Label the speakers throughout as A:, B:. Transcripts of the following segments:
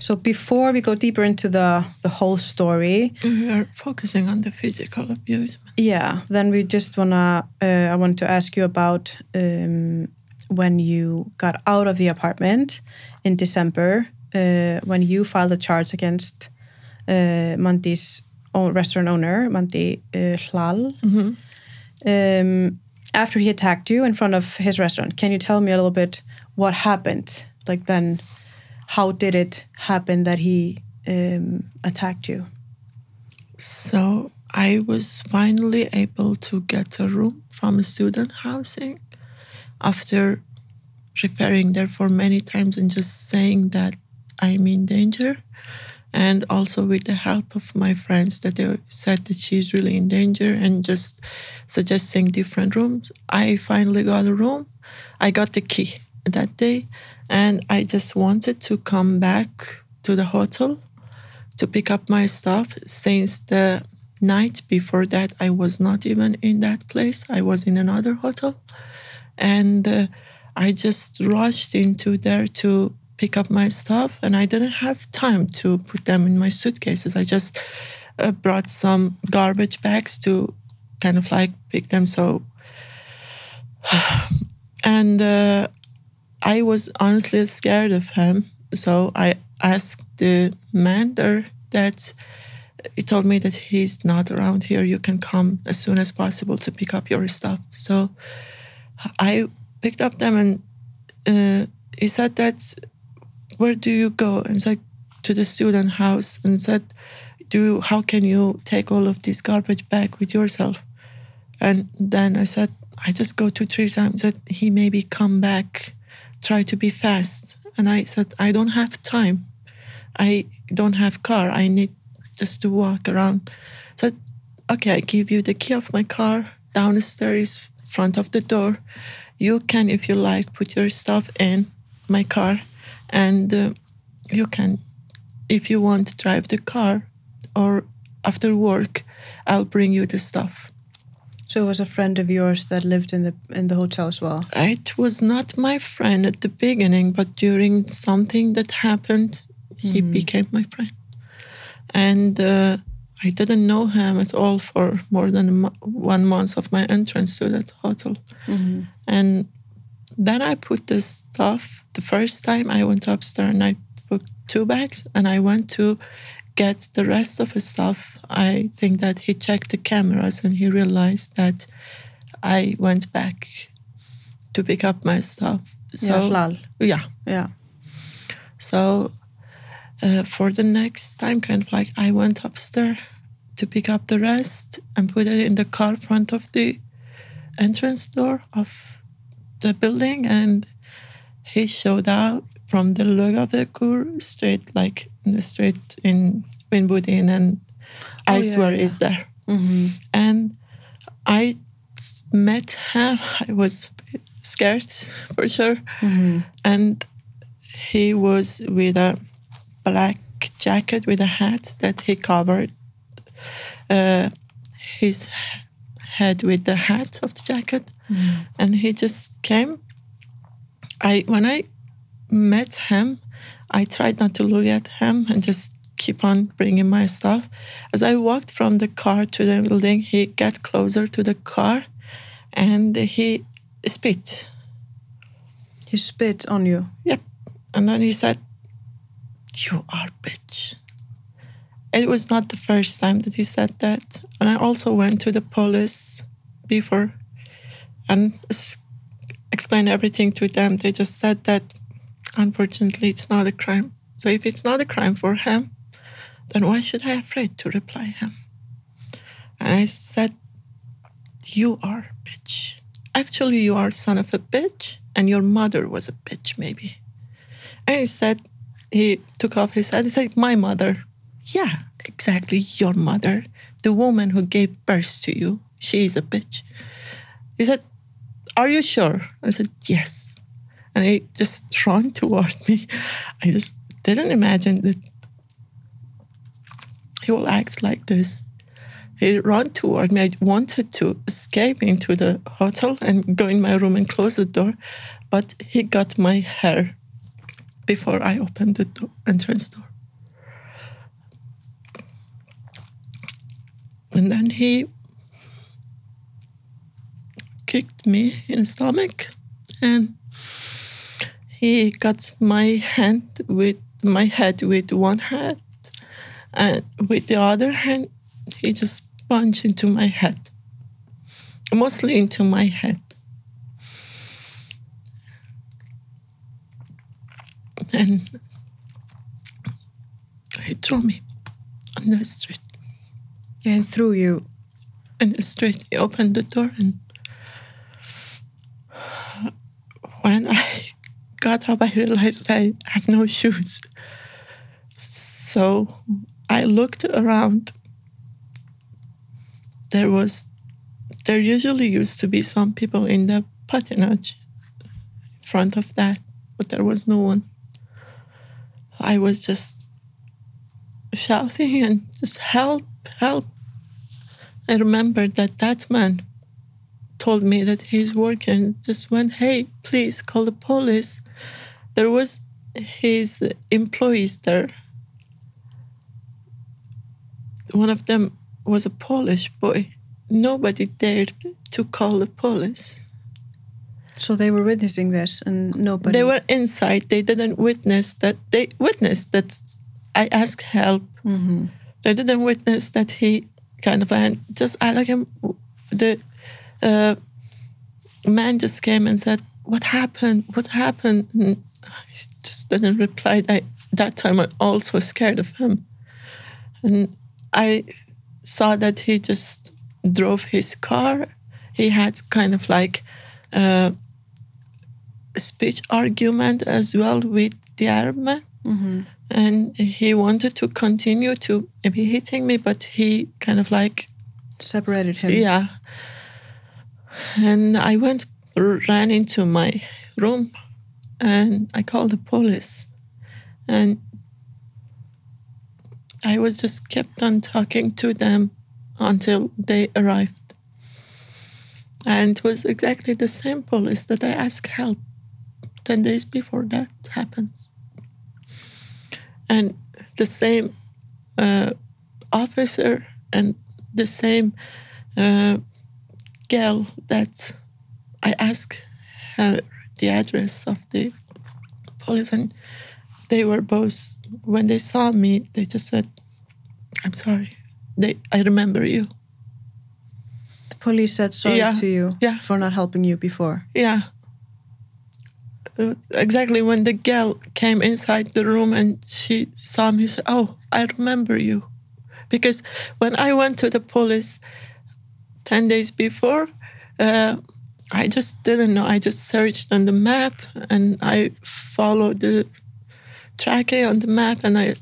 A: So before we go deeper into the the whole story,
B: We are focusing on the physical abuse.
A: yeah, then we just wanna. Uh, I want to ask you about um, when you got out of the apartment in December, uh, when you filed a charge against uh, Mandi's own restaurant owner, Mandi uh, Hlal, um, after he attacked you in front of his restaurant. Can you tell me a little bit what happened? Like then, how did it happen that he um, attacked you?
B: So I was finally able to get a room from a student housing after referring there for many times and just saying that I'm in danger. And also with the help of my friends that they said that she's really in danger and just suggesting different rooms. I finally got a room. I got the key that day and I just wanted to come back to the hotel to pick up my stuff since the night before that i was not even in that place. I was in another hotel. And uh, i just rushed into there to pick up my stuff and i didn't have time to put them in my suitcases. I just uh, brought some garbage bags to kind of like pick them so and uh, I was honestly scared of him. So I asked the man there that he told me that he's not around here. You can come as soon as possible to pick up your stuff. So I picked up them and uh, he said that where do you go? And said to the student house and said, do you, how can you take all of this garbage back with yourself? And then I said, I just go two, three times that he maybe come back, try to be fast. And I said, I don't have time. I don't have car. I need just to walk around. said, okay, I give you the key of my car downstairs, front of the door. You can, if you like, put your stuff in my car, and uh, you can, if you want drive the car, or after work, I'll bring you the stuff.
A: So it was a friend of yours that lived in the in the hotel as well.
B: It was not my friend at the beginning, but during something that happened, he became my friend. And uh, I didn't know him at all for more than one month of my entrance to that hotel. And then I put this stuff. The first time I went upstairs and I booked two bags, and I went to get the rest of his stuff. I think that he checked the cameras and he realized that I went back to pick up my stuff. So,
A: yeah,
B: yeah.
A: Yeah.
B: So uh, for the next time, kind of like I went upstairs to pick up the rest and put it in the car front of the entrance door of the building, and he showed up from the Laugavegur street, like in the street in Vínbúðin, and I
A: Oh, yeah,
B: swear
A: yeah.
B: is there. Mm-hmm. And I met him. I was scared for sure, mm-hmm. and he was with a black jacket with a hat that he covered uh, his head with the hat of the jacket mm-hmm. and he just came i when i met him i tried not to look at him and just keep on bringing my stuff as i walked from the car to the building he got closer to the car and he spit
A: He spit on you.
B: Yep. And then he said, You are bitch. It was not the first time that he said that. And I also went to the police before and explained everything to them. They just said that unfortunately it's not a crime. So if it's not a crime for him, then why should I afraid to reply him? And I said, You are a bitch. Actually, you are son of a bitch, and your mother was a bitch, maybe. And he said, he took off his hat. He said, My mother. Yeah, exactly, your mother. The woman who gave birth to you. She is a bitch. he said, Are you sure? I said, Yes. And he just ran toward me. I just didn't imagine that he will act like this. He ran toward me. I wanted to escape into the hotel and go in my room and close the door, but he got my hair before I opened the door, entrance door. And then he kicked me in the stomach and he got my hand with my head with one hand and with the other hand he just punched into my head mostly into my head and he threw me on the street
A: Yeah, and threw you.
B: in the street. He opened the door, and when I got up, I realized I have no shoes. So I looked around. There was, there usually used to be some people in the patinage in front of that, but there was no one. I was just shouting and just help, help. I remember that that man told me that he's working. Just went, hey, please call the police. There was his employees there. One of them was a Polish boy. Nobody dared to call the police.
A: So they were witnessing this and nobody.
B: They were inside. They didn't witness that. They witnessed that I asked help.
A: Mhm.
B: They didn't witness that he kind of and just I like him. The uh, man just came and said, "What happened? What happened?" And I just didn't reply. I, that time I'm also scared of him, and I saw that he just drove his car. He had kind of like. Uh, speech argument as well with the Arab man.
A: Mhm.
B: And he wanted to continue to be hitting me, but he kind of like,
A: separated him.
B: yeah. And I went, ran into my room and I called the police. And I was just kept on talking to them until they arrived. And it was exactly the same police that I asked help 10 days before that happens. And the same uh, officer and the same uh, girl that I asked her the address of the police, and they were both, when they saw me, they just said, I'm sorry. They, I remember you.
A: The police said sorry
B: Yeah,
A: to you
B: yeah.
A: for not helping you before.
B: Yeah. Uh, exactly when the girl came inside the room and she saw me, she said, Oh, I remember you. Because when I went to the police 10 days before, uh, I just didn't know. I just searched on the map and I followed the tracking on the map and I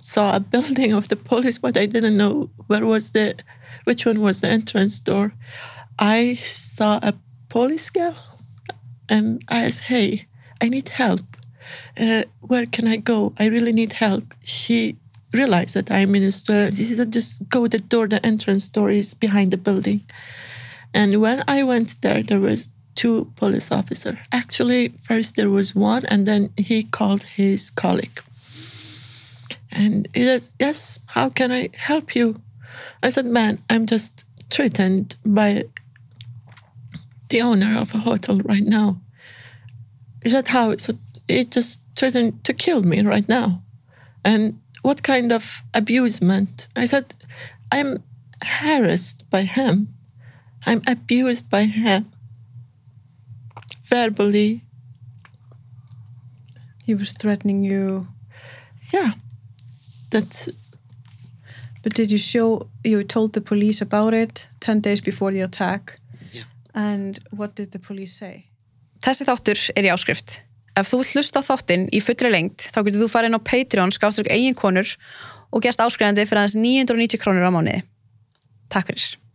B: saw a building of the police, but I didn't know where was the, which one was the entrance door. I saw a police girl and I asked, hey, I need help. Uh, where can I go? I really need help. She realized that I'm in Australia. She said, just go the door, the entrance door is behind the building. And when I went there, there was two police officer. Actually, first there was one, and then he called his colleague. And he says, yes, how can I help you? I said, man, I'm just threatened by the owner of a hotel right now. Is that how? Said, he just threatened to kill me right now. And what kind of abusement? I said, I'm harassed by him. I'm abused by him. Verbally,
A: He was threatening you.
B: yeah. That's
A: But did you show, you told the police about it 10 days before the attack?
B: Yeah.
A: And what did the police say?
C: Þessi þáttur er í áskrift. Ef þú hlusta þáttinn í fullri lengt þá getur þú farið inn á Patreon skáströk eigin konur og gerst áskrifandi fyrir aðeins 990 krónur á mánuði. Takk fyrir.